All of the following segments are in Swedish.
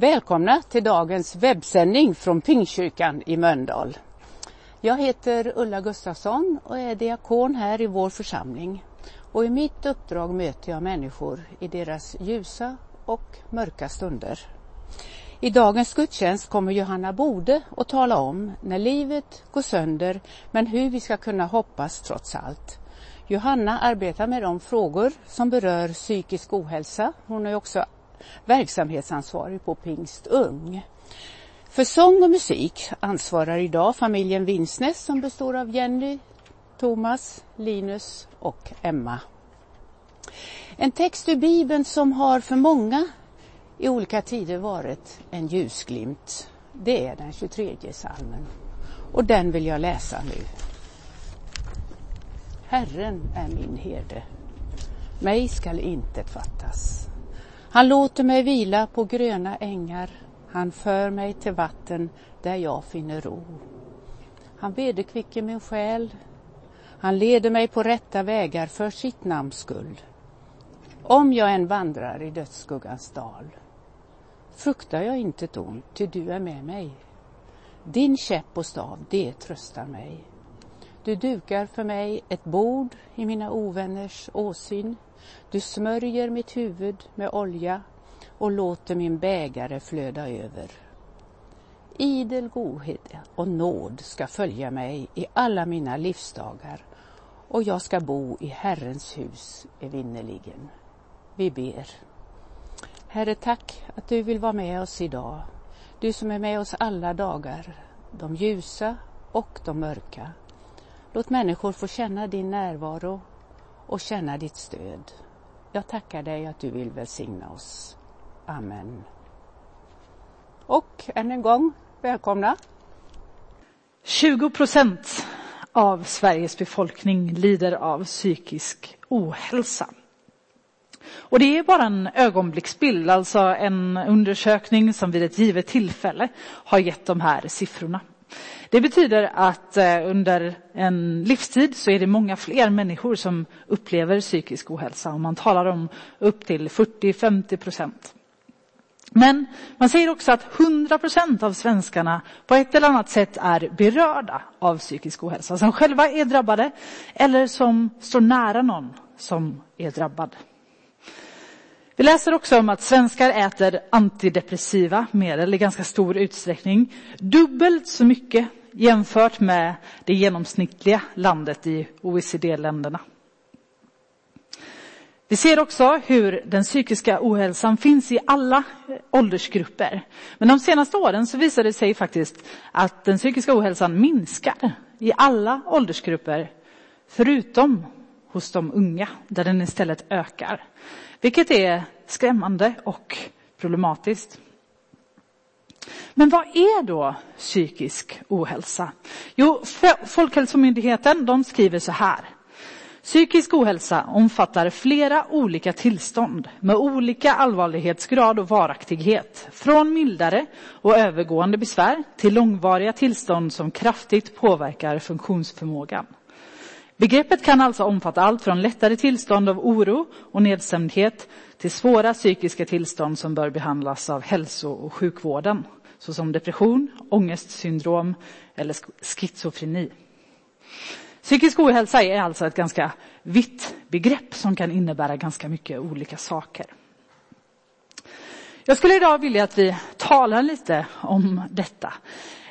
Välkomna till dagens webbsändning från Pingkyrkan i Mölndal. Jag heter Ulla Gustafsson och är diakon här i vår församling. Och i mitt uppdrag möter jag människor i deras ljusa och mörka stunder. I dagens gudstjänst kommer Johanna Bode att tala om när livet går sönder men hur vi ska kunna hoppas trots allt. Johanna arbetar med de frågor som berör psykisk ohälsa. Hon är också verksamhetsansvarig på Pingst Ung. För sång och musik ansvarar idag familjen Vinsnes som består av Jenny, Thomas, Linus och Emma. En text ur Bibeln som har för många i olika tider varit en ljusglimt. Det är den 23 salmen. Och den vill jag läsa nu. Herren är min herde. Mig skall intet fattas. Han låter mig vila på gröna ängar. Han för mig till vatten där jag finner ro. Han vederkvicker min själ. Han leder mig på rätta vägar för sitt namns skull. Om jag än vandrar i dödsskuggans dal fruktar jag inte ett ont, ty du är med mig. Din käpp och stav, det tröstar mig. Du dukar för mig ett bord i mina ovänners åsyn. Du smörjer mitt huvud med olja och låter min bägare flöda över. Idel godhet och nåd ska följa mig i alla mina livsdagar och jag ska bo i Herrens hus evinnerligen. Vi ber. Herre, tack att du vill vara med oss idag. Du som är med oss alla dagar, de ljusa och de mörka. Låt människor få känna din närvaro och känna ditt stöd. Jag tackar dig att du vill välsigna oss. Amen. Och än en gång, välkomna. 20 procent av Sveriges befolkning lider av psykisk ohälsa. Och det är bara en ögonblicksbild, alltså en undersökning som vid ett givet tillfälle har gett de här siffrorna. Det betyder att eh, under en livstid så är det många fler människor som upplever psykisk ohälsa. Och man talar om upp till 40-50 procent. Men man säger också att 100 procent av svenskarna på ett eller annat sätt är berörda av psykisk ohälsa. Som själva är drabbade eller som står nära någon som är drabbad. Vi läser också om att svenskar äter antidepressiva medel i ganska stor utsträckning. Dubbelt så mycket jämfört med det genomsnittliga landet i OECD-länderna. Vi ser också hur den psykiska ohälsan finns i alla åldersgrupper. Men de senaste åren så visar det sig faktiskt att den psykiska ohälsan minskar i alla åldersgrupper förutom hos de unga där den istället ökar. Vilket är skrämmande och problematiskt. Men vad är då psykisk ohälsa? Jo, Folkhälsomyndigheten de skriver så här. Psykisk ohälsa omfattar flera olika tillstånd med olika allvarlighetsgrad och varaktighet. Från mildare och övergående besvär till långvariga tillstånd som kraftigt påverkar funktionsförmågan. Begreppet kan alltså omfatta allt från lättare tillstånd av oro och nedstämdhet till svåra psykiska tillstånd som bör behandlas av hälso och sjukvården, såsom depression, ångestsyndrom eller schizofreni. Psykisk ohälsa är alltså ett ganska vitt begrepp som kan innebära ganska mycket olika saker. Jag skulle idag vilja att vi talar lite om detta.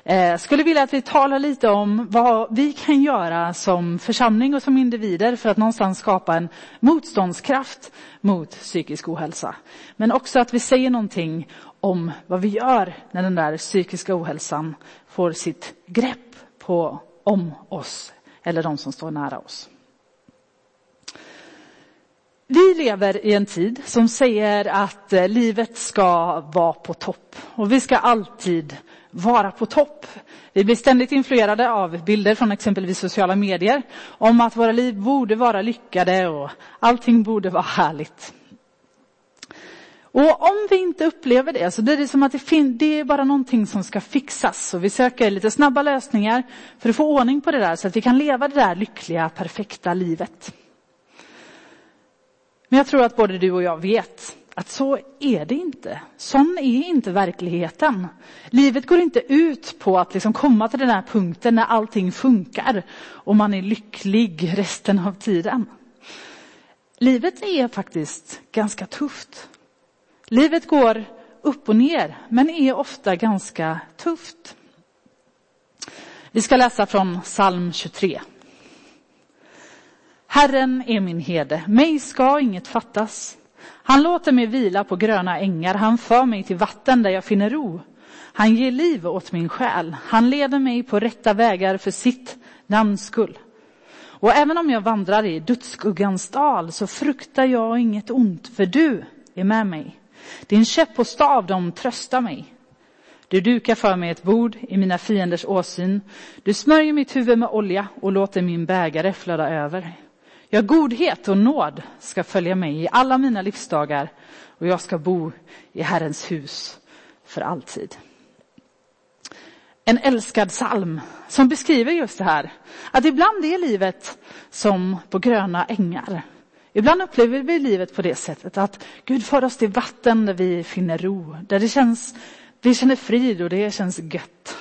Eh, skulle vilja att vi talar lite om vad vi kan göra som församling och som individer för att någonstans skapa en motståndskraft mot psykisk ohälsa. Men också att vi säger någonting om vad vi gör när den där psykiska ohälsan får sitt grepp på om oss eller de som står nära oss. Vi lever i en tid som säger att eh, livet ska vara på topp och vi ska alltid vara på topp. Vi blir ständigt influerade av bilder från exempelvis sociala medier om att våra liv borde vara lyckade och allting borde vara härligt. Och om vi inte upplever det så blir det som att det, fin- det är bara någonting som ska fixas. Och vi söker lite snabba lösningar för att få ordning på det där så att vi kan leva det där lyckliga, perfekta livet. Men jag tror att både du och jag vet att så är det inte. Sån är inte verkligheten. Livet går inte ut på att liksom komma till den här punkten när allting funkar och man är lycklig resten av tiden. Livet är faktiskt ganska tufft. Livet går upp och ner, men är ofta ganska tufft. Vi ska läsa från psalm 23. Herren är min herde, mig ska inget fattas. Han låter mig vila på gröna ängar, han för mig till vatten där jag finner ro. Han ger liv åt min själ, han leder mig på rätta vägar för sitt namns skull. Och även om jag vandrar i dödsskuggans dal så fruktar jag inget ont, för du är med mig. Din käpp och stav, de tröstar mig. Du dukar för mig ett bord i mina fienders åsyn. Du smörjer mitt huvud med olja och låter min bägare flöda över. Ja, godhet och nåd ska följa mig i alla mina livsdagar och jag ska bo i Herrens hus för alltid. En älskad psalm som beskriver just det här. Att ibland är livet som på gröna ängar. Ibland upplever vi livet på det sättet att Gud för oss till vatten där vi finner ro, där det känns, vi känner frid och det känns gött.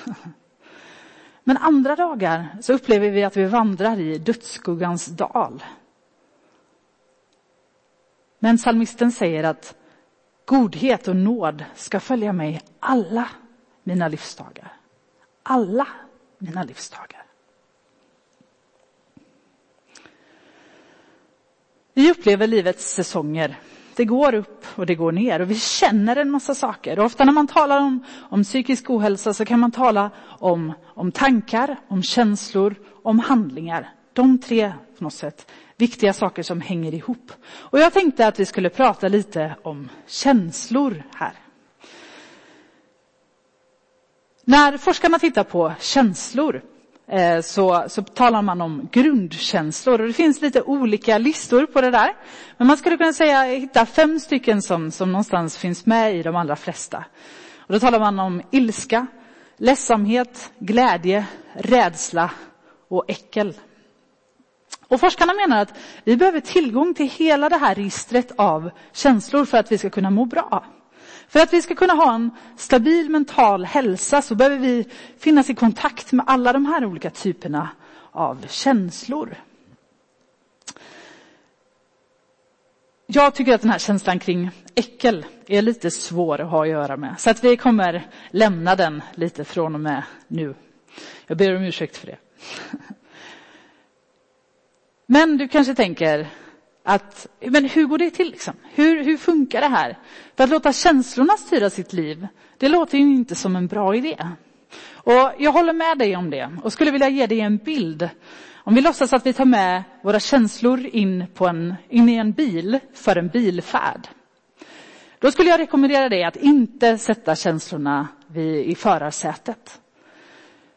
Men andra dagar så upplever vi att vi vandrar i dödsskuggans dal. Men psalmisten säger att godhet och nåd ska följa mig alla mina livsdagar. Alla mina livsdagar. Vi upplever livets säsonger. Det går upp och det går ner och vi känner en massa saker. Och ofta när man talar om, om psykisk ohälsa så kan man tala om, om tankar, om känslor, om handlingar. De tre på något sätt viktiga saker som hänger ihop. Och jag tänkte att vi skulle prata lite om känslor här. När forskarna tittar på känslor Eh, så, så talar man om grundkänslor. Och det finns lite olika listor på det där. Men man skulle kunna säga hitta fem stycken som, som någonstans finns med i de allra flesta. Och då talar man om ilska, ledsamhet, glädje, rädsla och äckel. Och forskarna menar att vi behöver tillgång till hela det här registret av känslor för att vi ska kunna må bra. För att vi ska kunna ha en stabil mental hälsa så behöver vi finnas i kontakt med alla de här olika typerna av känslor. Jag tycker att den här känslan kring äckel är lite svår att ha att göra med. Så att vi kommer lämna den lite från och med nu. Jag ber om ursäkt för det. Men du kanske tänker, att, men hur går det till liksom? Hur, hur funkar det här? För att låta känslorna styra sitt liv, det låter ju inte som en bra idé. Och jag håller med dig om det och skulle vilja ge dig en bild. Om vi låtsas att vi tar med våra känslor in, på en, in i en bil för en bilfärd. Då skulle jag rekommendera dig att inte sätta känslorna vid, i förarsätet.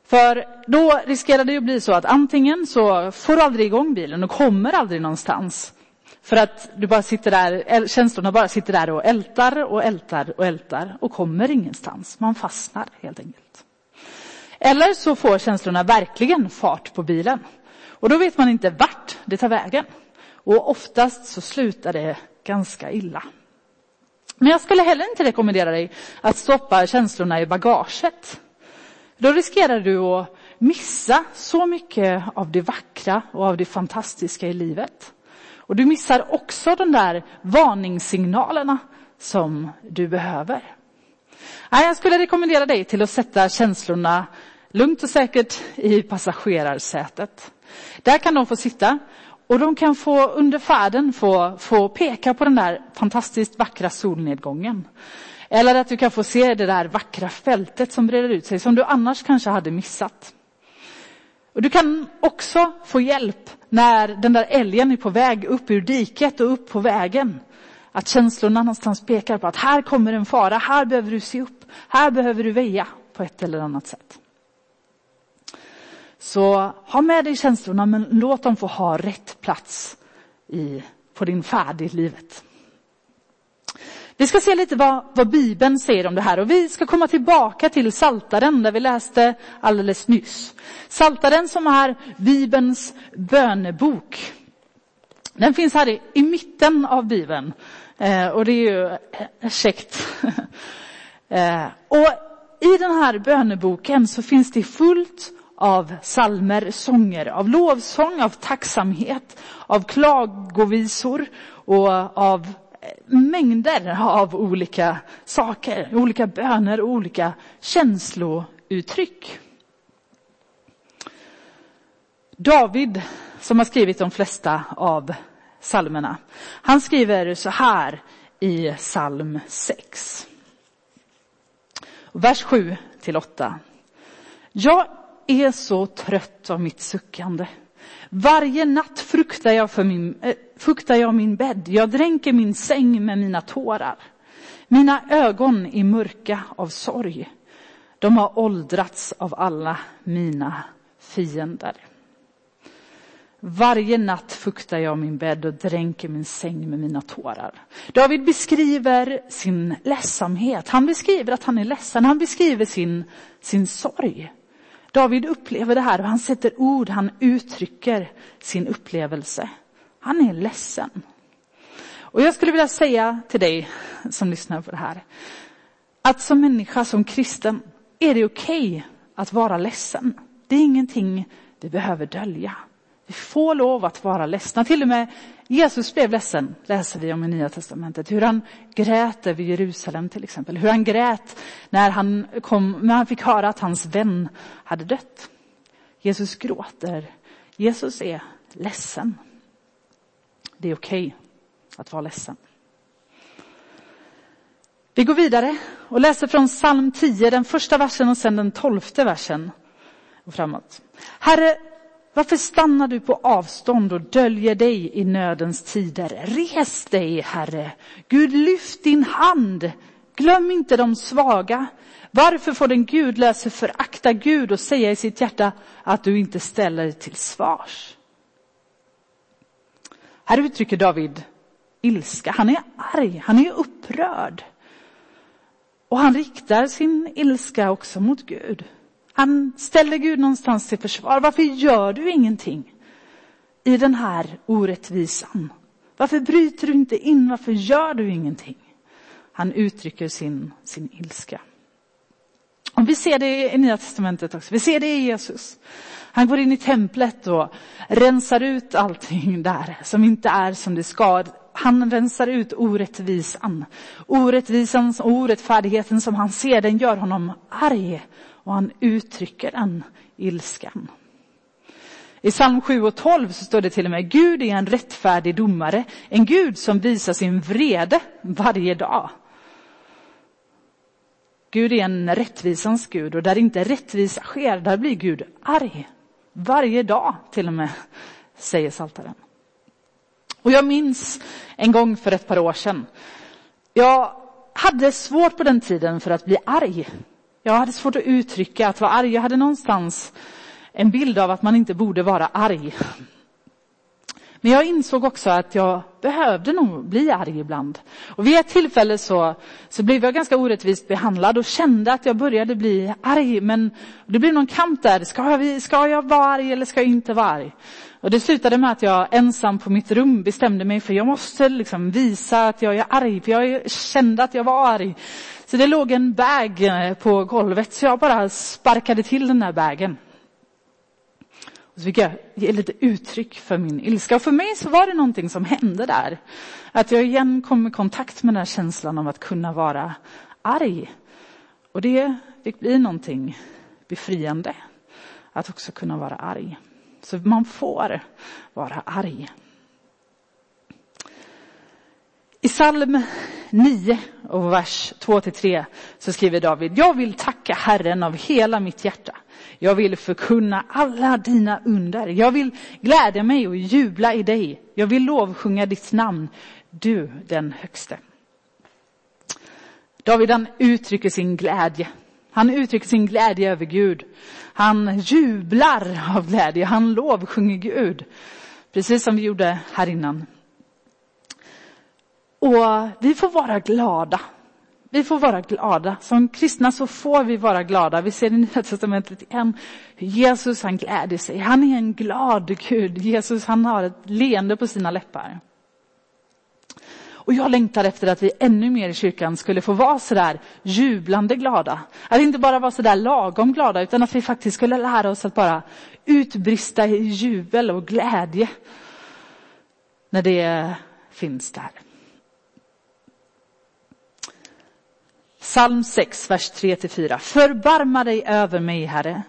För då riskerar det att bli så att antingen så får du aldrig igång bilen och kommer aldrig någonstans. För att du bara sitter där, känslorna bara sitter där och ältar och ältar och ältar och kommer ingenstans. Man fastnar helt enkelt. Eller så får känslorna verkligen fart på bilen. Och då vet man inte vart det tar vägen. Och oftast så slutar det ganska illa. Men jag skulle heller inte rekommendera dig att stoppa känslorna i bagaget. Då riskerar du att missa så mycket av det vackra och av det fantastiska i livet. Och du missar också de där varningssignalerna som du behöver. Jag skulle rekommendera dig till att sätta känslorna lugnt och säkert i passagerarsätet. Där kan de få sitta och de kan få under färden få, få peka på den där fantastiskt vackra solnedgången. Eller att du kan få se det där vackra fältet som breder ut sig som du annars kanske hade missat. Och du kan också få hjälp när den där älgen är på väg upp ur diket och upp på vägen. Att känslorna någonstans pekar på att här kommer en fara, här behöver du se upp, här behöver du väja på ett eller annat sätt. Så ha med dig känslorna men låt dem få ha rätt plats i, på din färd i livet. Vi ska se lite vad, vad Bibeln säger om det här och vi ska komma tillbaka till Saltaren där vi läste alldeles nyss. Saltaren som är Bibelns bönebok. Den finns här i, i mitten av Bibeln. Eh, och det är ju eh, käckt. eh, och i den här böneboken så finns det fullt av salmer, sånger, av lovsång, av tacksamhet, av klagovisor och av mängder av olika saker, olika böner och olika känslouttryck. David, som har skrivit de flesta av psalmerna, han skriver så här i psalm 6. Vers 7 till 8. Jag är så trött av mitt suckande. Varje natt fruktar jag, för min, eh, äh, fuktar jag min bädd. Jag dränker min säng med mina tårar. Mina ögon är mörka av sorg. De har åldrats av alla mina fiender. Varje natt fuktar jag min bädd och dränker min säng med mina tårar. David beskriver sin ledsamhet. Han beskriver att han är ledsen. Han beskriver sin, sin sorg. David upplever det här och han sätter ord, han uttrycker sin upplevelse. Han är ledsen. Och jag skulle vilja säga till dig som lyssnar på det här, att som människa, som kristen, är det okej okay att vara ledsen. Det är ingenting vi behöver dölja. Vi får lov att vara ledsna. Till och med Jesus blev ledsen, läser vi om i Nya Testamentet. Hur han grät över Jerusalem till exempel. Hur han grät när han, kom, när han fick höra att hans vän hade dött. Jesus gråter. Jesus är ledsen. Det är okej okay att vara ledsen. Vi går vidare och läser från psalm 10, den första versen och sen den tolfte versen och framåt. Herre, varför stannar du på avstånd och döljer dig i nödens tider? Res dig, Herre. Gud, lyft din hand. Glöm inte de svaga. Varför får den gudlöse förakta Gud och säga i sitt hjärta att du inte ställer dig till svars? Här uttrycker David ilska. Han är arg, han är upprörd. Och han riktar sin ilska också mot Gud. Han ställer Gud någonstans till försvar. Varför gör du ingenting i den här orättvisan? Varför bryter du inte in? Varför gör du ingenting? Han uttrycker sin, sin ilska. Och vi ser det i Nya Testamentet också. Vi ser det i Jesus. Han går in i templet och rensar ut allting där som inte är som det ska. Han rensar ut orättvisan. Orättvisan och orättfärdigheten som han ser, den gör honom arg och han uttrycker den ilskan. I psalm 7 och 12 så står det till och med Gud är en rättfärdig domare, en Gud som visar sin vrede varje dag. Gud är en rättvisans Gud och där inte rättvisa sker, där blir Gud arg. Varje dag till och med, säger Saltaren. Och jag minns en gång för ett par år sedan. Jag hade svårt på den tiden för att bli arg. Jag hade svårt att uttrycka att vara arg. Jag hade någonstans en bild av att man inte borde vara arg. Men jag insåg också att jag behövde nog bli arg ibland. Och vid ett tillfälle så, så blev jag ganska orättvist behandlad och kände att jag började bli arg. Men det blev någon kamp där. Ska jag, ska jag vara arg eller ska jag inte vara arg? Och det slutade med att jag ensam på mitt rum bestämde mig för jag måste liksom visa att jag är arg. För jag kände att jag var arg. Så det låg en bag eh, på golvet så jag bara sparkade till den där bagen. Och så fick jag ge lite uttryck för min ilska. Och för mig så var det någonting som hände där. Att jag igen kom i kontakt med den här känslan av att kunna vara arg. Och det fick bli någonting befriande. Att också kunna vara arg. Så man får vara arg. I psalm 9 och vers 2-3 så skriver David, jag vill tacka Herren av hela mitt hjärta. Jag vill förkunna alla dina under. Jag vill glädja mig och jubla i dig. Jag vill lovsjunga ditt namn, du den högste. David han uttrycker sin glädje. Han uttrycker sin glädje över Gud. Han jublar av glädje. Han lovsjunger Gud. Precis som vi gjorde här innan. Och vi får vara glada. Vi får vara glada. Som kristna så får vi vara glada. Vi ser i Nya Testamentet igen hur Jesus han gläder sig. Han är en glad Gud. Jesus han har ett leende på sina läppar. Och jag längtar efter att vi ännu mer i kyrkan skulle få vara sådär jublande glada. Att inte bara vara sådär lagom glada utan att vi faktiskt skulle lära oss att bara utbrista i jubel och glädje när det finns där. Psalm 6, vers 3-4. Förbarma dig över mig, Herre,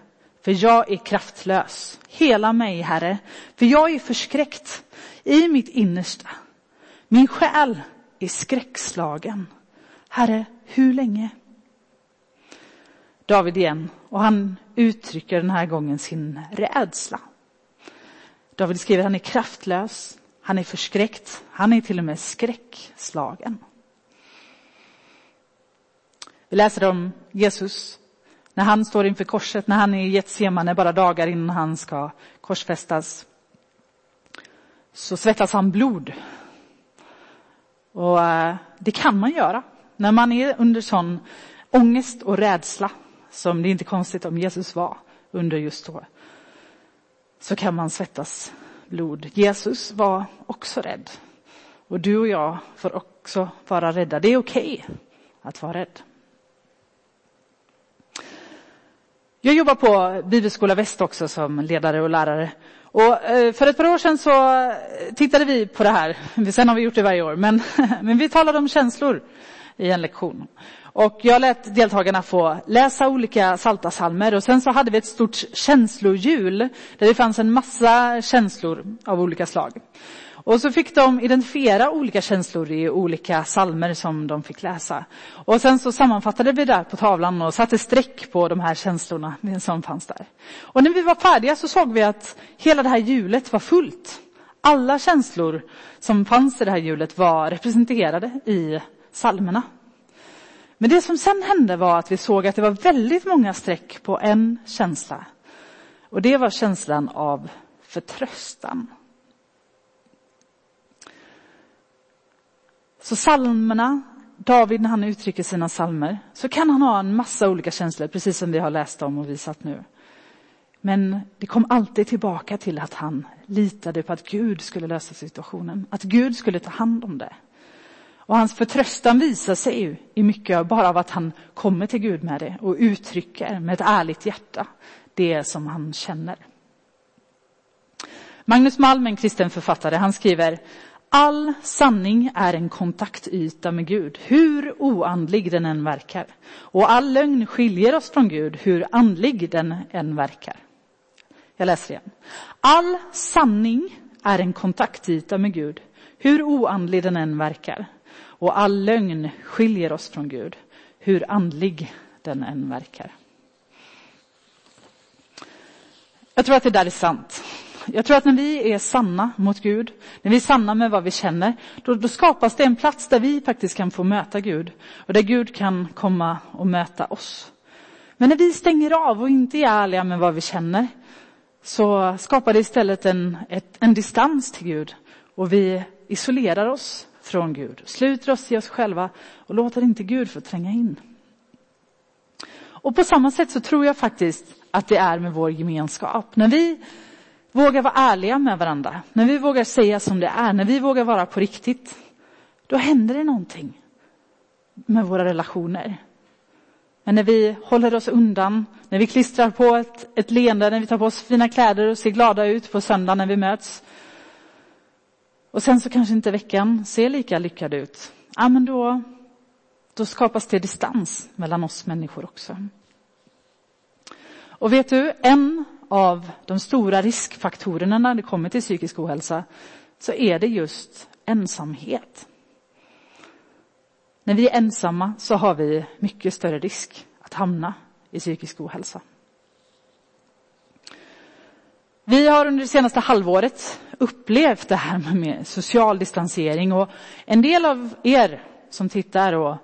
för jag är kraftlös. Hela mig, Herre, för jag är förskräckt i mitt innersta. Min själ är skräckslagen. Herre, hur länge? David igen, och han uttrycker den här gången sin rädsla. David skriver att han är kraftlös, han är förskräckt, han är till och med skräckslagen. Vi läser om Jesus när han står inför korset, när han är i Getsemane bara dagar innan han ska korsfästas. Så svettas han blod. Och eh, det kan man göra när man är under sån ångest och rädsla som det är inte konstigt om Jesus var under just då. Så kan man svettas blod. Jesus var också rädd. Och du och jag får också vara rädda. Det är okej okay att vara rädd. Jag jobbar på Bibelskola Väst också som ledare och lärare. Och eh, för ett par år sedan så eh, tittade vi på det här. Sen har vi gjort det varje år. Men, men vi talade om känslor i en lektion. Och jag lät deltagarna få läsa olika salta salmer och sen så hade vi ett stort känslohjul där det fanns en massa känslor av olika slag. Och så fick de identifiera olika känslor i olika salmer som de fick läsa. Och sen så sammanfattade vi där på tavlan och satte streck på de här känslorna som fanns där. Och när vi var färdiga så såg vi att hela det här hjulet var fullt. Alla känslor som fanns i det här hjulet var representerade i salmerna. Men det som sen hände var att vi såg att det var väldigt många streck på en känsla. Och det var känslan av förtröstan. Så salmerna, David när han uttrycker sina salmer, så kan han ha en massa olika känslor, precis som vi har läst om och visat nu. Men det kom alltid tillbaka till att han litade på att Gud skulle lösa situationen, att Gud skulle ta hand om det. Och hans förtröstan visar sig ju i mycket bara av att han kommer till Gud med det och uttrycker med ett ärligt hjärta det som han känner. Magnus Malm, en kristen författare, han skriver All sanning är en kontaktyta med Gud, hur oandlig den än verkar. Och all lögn skiljer oss från Gud, hur andlig den än verkar. Jag läser igen. All sanning är en kontaktyta med Gud, hur oandlig den än verkar. Och all lögn skiljer oss från Gud, hur andlig den än verkar. Jag tror att det där är sant. Jag tror att när vi är sanna mot Gud, när vi är sanna med vad vi känner, då, då, skapas det en plats där vi faktiskt kan få möta Gud och där Gud kan komma och möta oss. Men när vi stänger av och inte är ärliga med vad vi känner, så skapar det istället en, ett, en distans till Gud och vi isolerar oss från Gud, sluter oss i oss själva och låter inte Gud få tränga in. Och på samma sätt så tror jag faktiskt att det är med vår gemenskap. När vi vågar vara ärliga med varandra, när vi vågar säga som det är, när vi vågar vara på riktigt, då händer det någonting med våra relationer. Men när vi håller oss undan, när vi klistrar på ett, ett leende, när vi tar på oss fina kläder och ser glada ut på söndag när vi möts. Och sen så kanske inte veckan ser lika lyckad ut. Ja, men då, då skapas det distans mellan oss människor också. Och vet du, en av de stora riskfaktorerna när det kommer till psykisk ohälsa så är det just ensamhet. När vi är ensamma så har vi mycket större risk att hamna i psykisk ohälsa. Vi har under det senaste halvåret upplevt det här med social distansering och en del av er som tittar och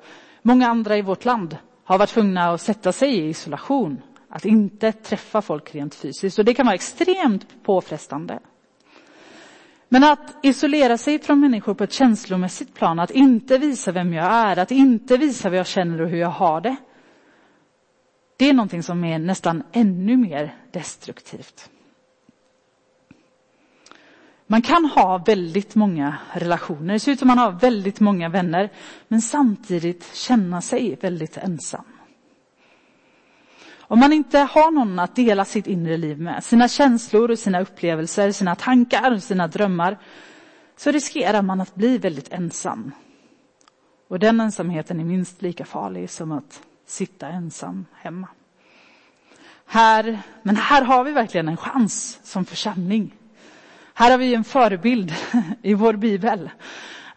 många andra i vårt land har varit tvungna att sätta sig i isolation att inte träffa folk rent fysiskt. Och det kan vara extremt påfrestande. Men att isolera sig från människor på ett känslomässigt plan, att inte visa vem jag är, att inte visa vad jag känner och hur jag har det. Det är någonting som är nästan ännu mer destruktivt. Man kan ha väldigt många relationer, det ser ut som man har väldigt många vänner, men samtidigt känna sig väldigt ensam. Om man inte har någon att dela sitt inre liv med, sina känslor sina upplevelser, sina tankar och sina drömmar, så riskerar man att bli väldigt ensam. Och den ensamheten är minst lika farlig som att sitta ensam hemma. Här, men här har vi verkligen en chans som församling. Här har vi en förebild i vår bibel.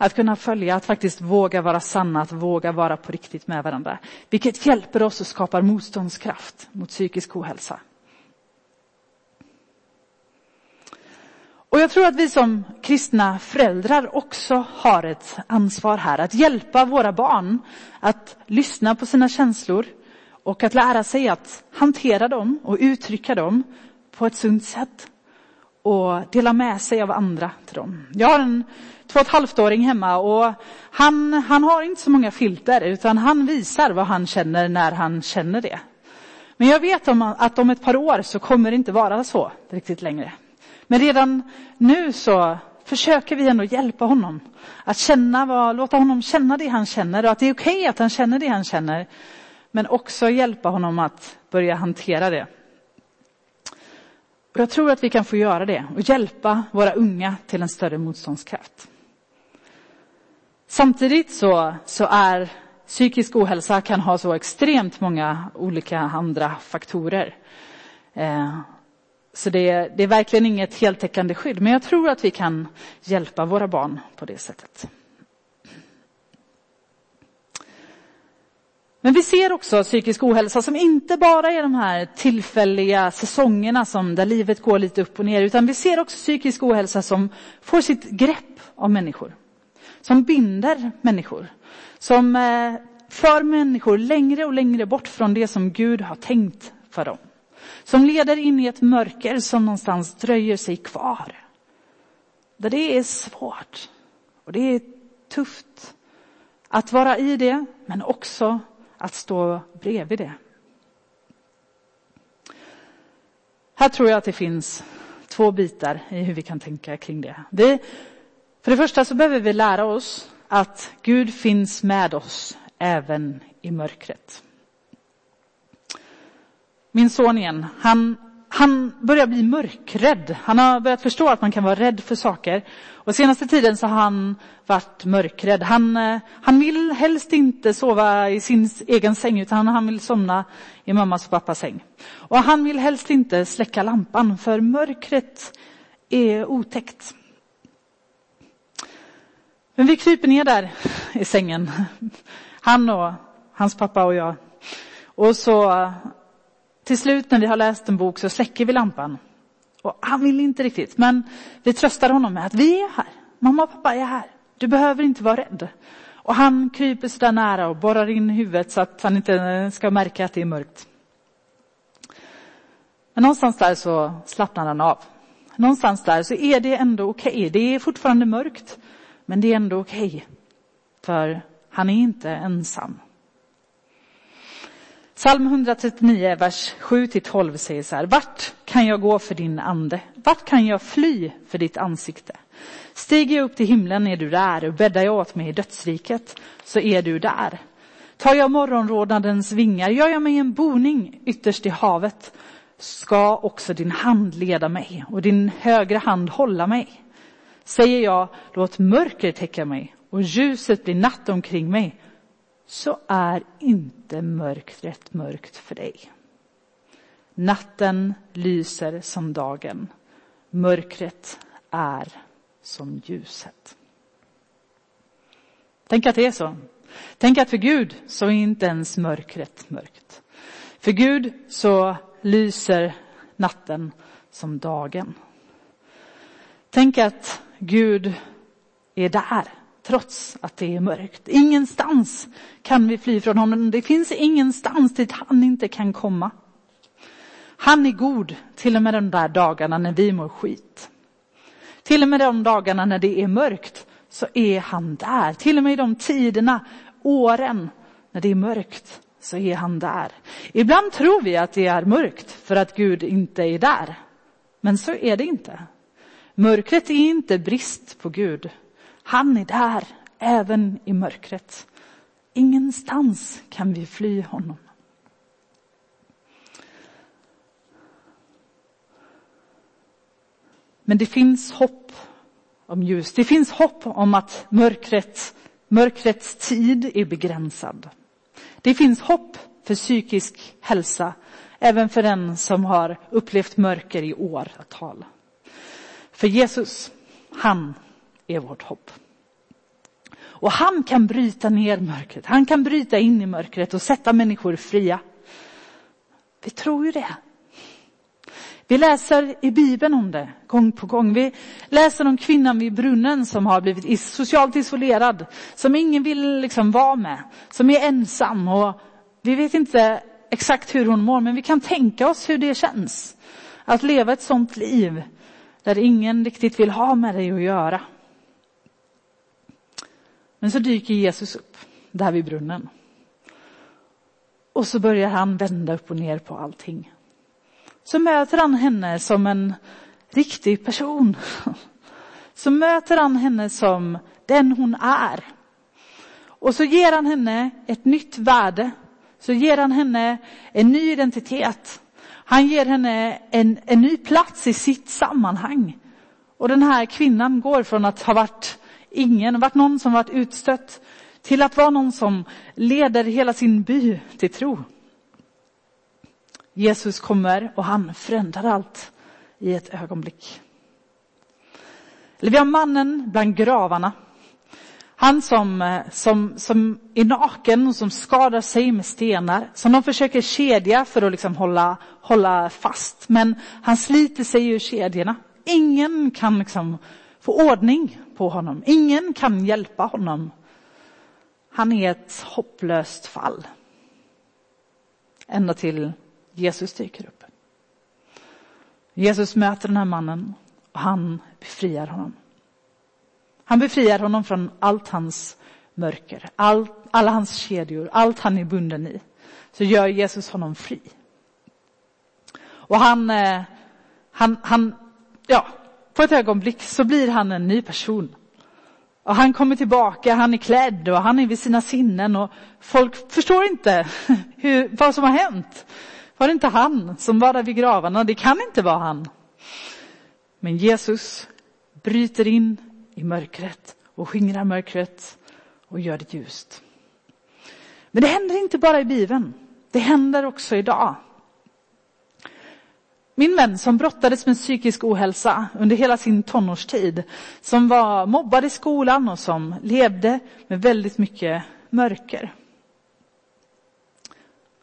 Att kunna följa, att faktiskt våga vara sanna, att våga vara på riktigt med varandra. Vilket hjälper oss och skapar motståndskraft mot psykisk ohälsa. Och jag tror att vi som kristna föräldrar också har ett ansvar här. Att hjälpa våra barn att lyssna på sina känslor och att lära sig att hantera dem och uttrycka dem på ett sunt sätt. Och dela med sig av andra till dem. Jag har en två och ett halvt-åring hemma och han, han har inte så många filter utan han visar vad han känner när han känner det. Men jag vet om, att om ett par år så kommer det inte vara så riktigt längre. Men redan nu så försöker vi ändå hjälpa honom att känna vad, låta honom känna det han känner och att det är okej okay att han känner det han känner. Men också hjälpa honom att börja hantera det. Och jag tror att vi kan få göra det och hjälpa våra unga till en större motståndskraft. Samtidigt så, så är psykisk ohälsa kan ha så extremt många olika andra faktorer. Eh, så det, det är verkligen inget heltäckande skydd, men jag tror att vi kan hjälpa våra barn på det sättet. Men vi ser också psykisk ohälsa som inte bara är de här tillfälliga säsongerna som där livet går lite upp och ner, utan vi ser också psykisk ohälsa som får sitt grepp om människor. Som binder människor. Som eh, för människor längre och längre bort från det som Gud har tänkt för dem. Som leder in i ett mörker som någonstans dröjer sig kvar. Där det är svårt och det är tufft att vara i det, men också att stå bredvid det. Här tror jag att det finns två bitar i hur vi kan tänka kring det. det. För det första så behöver vi lära oss att Gud finns med oss även i mörkret. Min son igen, han, han börjar bli mörkrädd. Han har börjat förstå att man kan vara rädd för saker. Och senaste tiden så har han varit mörkrädd. Han, eh, han vill helst inte sova i sin egen säng utan han vill somna i mammas och pappas säng. Och han vill helst inte släcka lampan för mörkret är otäckt. Men vi kryper ner där i sängen. Han och hans pappa och jag. Och så till slut när vi har läst en bok så släcker vi lampan. Och han vill inte riktigt, men vi tröstar honom med att vi är här. Mamma och pappa är här. Du behöver inte vara rädd. Och han kryper så där nära och borrar in huvudet så att han inte ska märka att det är mörkt. Men någonstans där så slappnar han av. Någonstans där så är det ändå okej. Okay. Det är fortfarande mörkt, men det är ändå okej. Okay. För han är inte ensam. Psalm 139, vers 7-12 säger så här. Vart kan jag gå för din ande? Vart kan jag fly för ditt ansikte? Stiger jag upp till himlen är du där och bäddar jag åt mig i dödsriket så är du där. Tar jag morgonrodnadens vingar, gör jag mig en boning ytterst i havet ska också din hand leda mig och din högra hand hålla mig. Säger jag, låt mörker täcka mig och ljuset blir natt omkring mig så är inte mörkret mörkt för dig. Natten lyser som dagen. Mörkret är som ljuset. Tänk att det är så. Tänk att för Gud så är inte ens mörkret mörkt. För Gud så lyser natten som dagen. Tänk att Gud är där trots att det är mörkt. Ingenstans kan vi fly från honom. Det finns ingenstans dit han inte kan komma. Han är god till och med de där dagarna när vi mår skit. Till och med de dagarna när det är mörkt så är han där. Till och med i de tiderna, åren, när det är mörkt så är han där. Ibland tror vi att det är mörkt för att Gud inte är där. Men så är det inte. mörkret är inte brist på Gud. Han är där, även i mörkret. Ingenstans kan vi fly honom. Men det finns hopp om ljus. Det finns hopp om att mörkret, mörkrets tid är begränsad. Det finns hopp för psykisk hälsa, även för den som har upplevt mörker i åratal. För Jesus, han är vårt hopp. Och han kan bryta ner mörkret. Han kan bryta in i mörkret och sätta människor fria. Vi tror ju det. Vi läser i Bibeln om det gång på gång. Vi läser om kvinnan vid brunnen som har blivit socialt isolerad, som ingen vill liksom vara med, som är ensam och vi vet inte exakt hur hon mår, men vi kan tänka oss hur det känns att leva ett sånt liv där ingen riktigt vill ha med dig att göra. Men så dyker Jesus upp där vid brunnen. Och så börjar han vända upp och ner på allting. Så möter han henne som en riktig person. Så möter han henne som den hon är. Och så ger han henne ett nytt värde. Så ger han henne en ny identitet. Han ger henne en, en ny plats i sitt sammanhang. Och den här kvinnan går från att ha varit ingen, varit någon som varit utstött, till att vara någon som leder hela sin by till tro. Jesus kommer och han förändrar allt i ett ögonblick. Eller vi har mannen bland gravarna. Han som, som, som är naken och som skadar sig med stenar, som de försöker kedja för att liksom hålla, hålla fast. Men han sliter sig ur kedjorna. Ingen kan liksom få ordning på honom. Ingen kan hjälpa honom. Han är ett hopplöst fall. Ända till Jesus dyker upp. Jesus möter den här mannen och han befriar honom. Han befriar honom från allt hans mörker, all, alla hans kedjor, allt han är bunden i. Så gör Jesus honom fri. Och han, eh, han, han, ja, på ett ögonblick så blir han en ny person. Och han kommer tillbaka, han är klädd och han är vid sina sinnen och folk förstår inte hur, vad som har hänt. Var det inte han som var där vid gravarna? Det kan inte vara han. Men Jesus bryter in i mörkret och skingrar mörkret och gör det ljust. Men det händer inte bara i Bibeln. Det händer också idag. Min vän som brottades med psykisk ohälsa under hela sin tonårstid, som var mobbad i skolan och som levde med väldigt mycket mörker.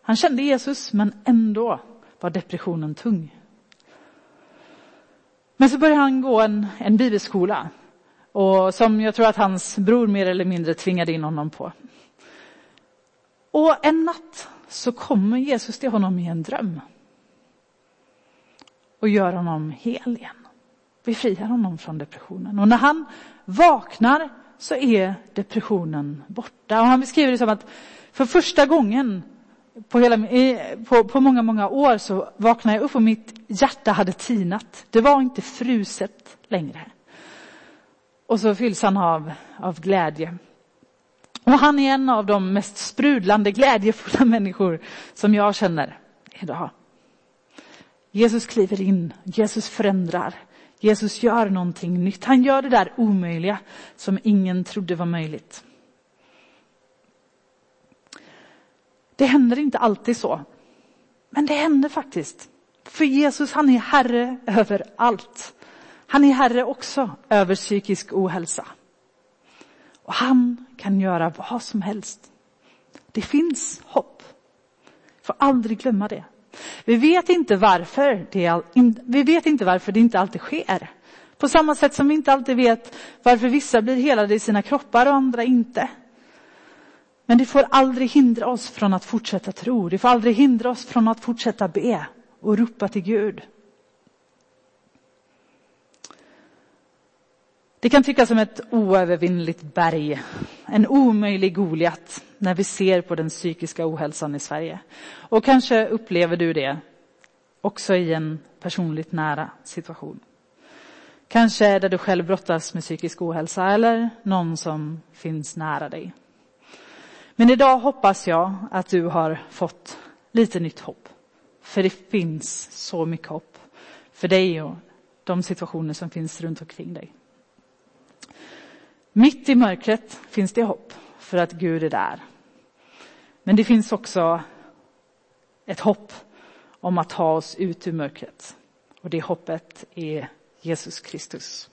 Han kände Jesus, men ändå var depressionen tung. Men så började han gå en, en bibelskola och som jag tror att hans bror mer eller mindre tvingade in honom på. Och en natt så kommer Jesus till honom i en dröm och gör honom hel igen. Befriar honom från depressionen. Och när han vaknar så är depressionen borta. Och han beskriver det som att för första gången på, hela, på, på många, många år så vaknade jag upp och mitt hjärta hade tinat. Det var inte fruset längre. Och så fylls han av, av glädje. Och han är en av de mest sprudlande, glädjefulla människor som jag känner idag. Jesus kliver in, Jesus förändrar, Jesus gör någonting nytt. Han gör det där omöjliga som ingen trodde var möjligt. Det händer inte alltid så. Men det händer faktiskt. För Jesus han är herre över allt. Han är herre också över psykisk ohälsa. Och han kan göra vad som helst. Det finns hopp. Får aldrig glömma det. Vi vet inte varför det, vi vet inte varför det inte alltid sker. På samma sätt som vi inte alltid vet varför vissa blir helade i sina kroppar och andra inte. Men det får aldrig hindra oss från att fortsätta tro. Det får aldrig hindra oss från att fortsätta be och ropa till Gud. Det kan tyckas som ett oövervinnligt berg, en omöjlig Goliat när vi ser på den psykiska ohälsan i Sverige. Och kanske upplever du det också i en personligt nära situation. Kanske där du själv brottas med psykisk ohälsa eller någon som finns nära dig. Men idag hoppas jag att du har fått lite nytt hopp. För det finns så mycket hopp för dig och de situationer som finns runt omkring dig. Mitt i mörkret finns det hopp för att Gud är där. Men det finns också ett hopp om att ta oss ut ur mörkret. Och det hoppet är Jesus Kristus.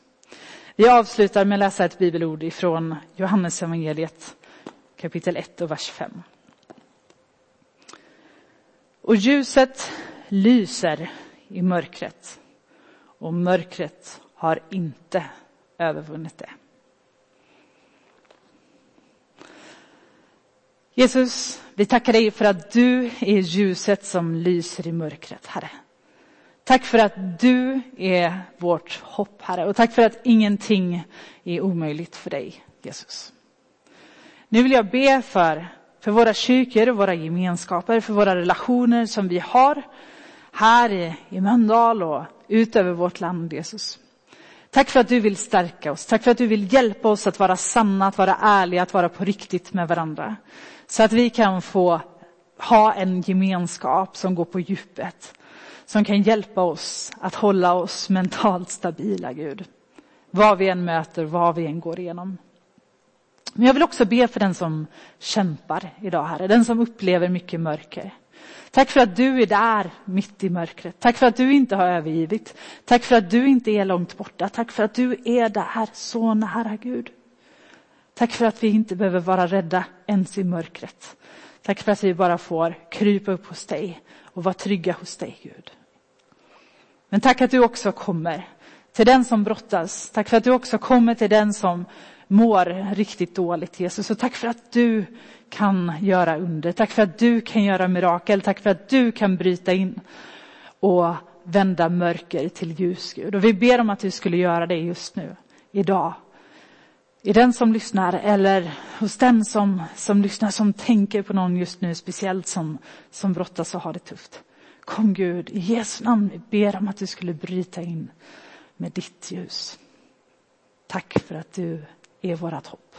Vi avslutar med att läsa ett bibelord ifrån Johannes evangeliet kapitel 1 och vers 5. Och ljuset lyser i mörkret och mörkret har inte övervunnit det. Jesus, vi tackar dig för att du är ljuset som lyser i mörkret, Herre. Tack för att du är vårt hopp, Herre, och tack för att ingenting är omöjligt för dig, Jesus. Nu vill jag be för, för våra kyrkor våra gemenskaper, för våra relationer som vi har här i, i Mölndal och ut över vårt land, Jesus. Tack för att du vill stärka oss. Tack för att du vill hjälpa oss att vara sanna, att vara ärliga, att vara på riktigt med varandra. Så att vi kan få ha en gemenskap som går på djupet. Som kan hjälpa oss att hålla oss mentalt stabila, Gud. Vad vi än möter, vad vi än går igenom. Men jag vill också be för den som kämpar idag, Herre. Den som upplever mycket mörker. Tack för att du är där mitt i mörkret. Tack för att du inte har övergivit. Tack för att du inte är långt borta. Tack för att du är där så nära Gud. Tack för att vi inte behöver vara rädda ens i mörkret. Tack för att vi bara får krypa upp hos dig och vara trygga hos dig Gud. Men tack att du också kommer till den som brottas. Tack för att du också kommer till den som mår riktigt dåligt Jesus. Och tack för att du kan göra under. Tack för att du kan göra mirakel. Tack för att du kan bryta in och vända mörker till ljus, Gud. Och vi ber om att du skulle göra det just nu, idag. I den som lyssnar eller hos den som, som lyssnar som tänker på någon just nu speciellt som, som brottas och har det tufft. Kom Gud, i Jesu namn, vi ber om att du skulle bryta in med ditt ljus. Tack för att du är vårt hopp.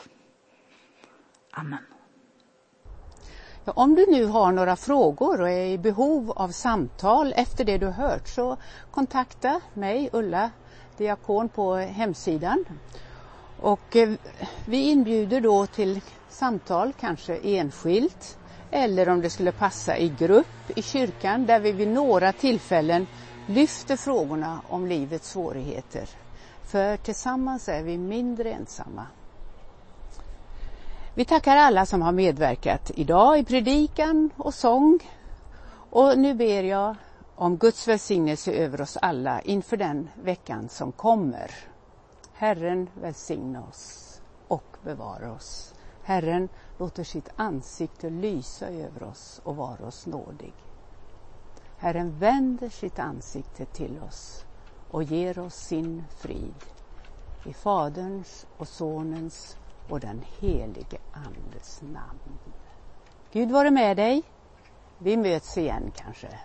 Amen. Ja, om du nu har några frågor och är i behov av samtal efter det du hört så kontakta mig, Ulla Diakon, på hemsidan. Och eh, vi inbjuder då till samtal, kanske enskilt eller om det skulle passa i grupp i kyrkan där vi vid några tillfällen lyfter frågorna om livets svårigheter. För tillsammans är vi mindre ensamma. Vi tackar alla som har medverkat idag i predikan och sång. Och nu ber jag om Guds välsignelse över oss alla inför den veckan som kommer. Herren välsigna oss och bevara oss. Herren låter sitt ansikte lysa över oss och vara oss nådig. Herren vänder sitt ansikte till oss och ger oss sin frid. I Faderns och Sonens och den helige Andes namn. Gud vare med dig. Vi möts igen kanske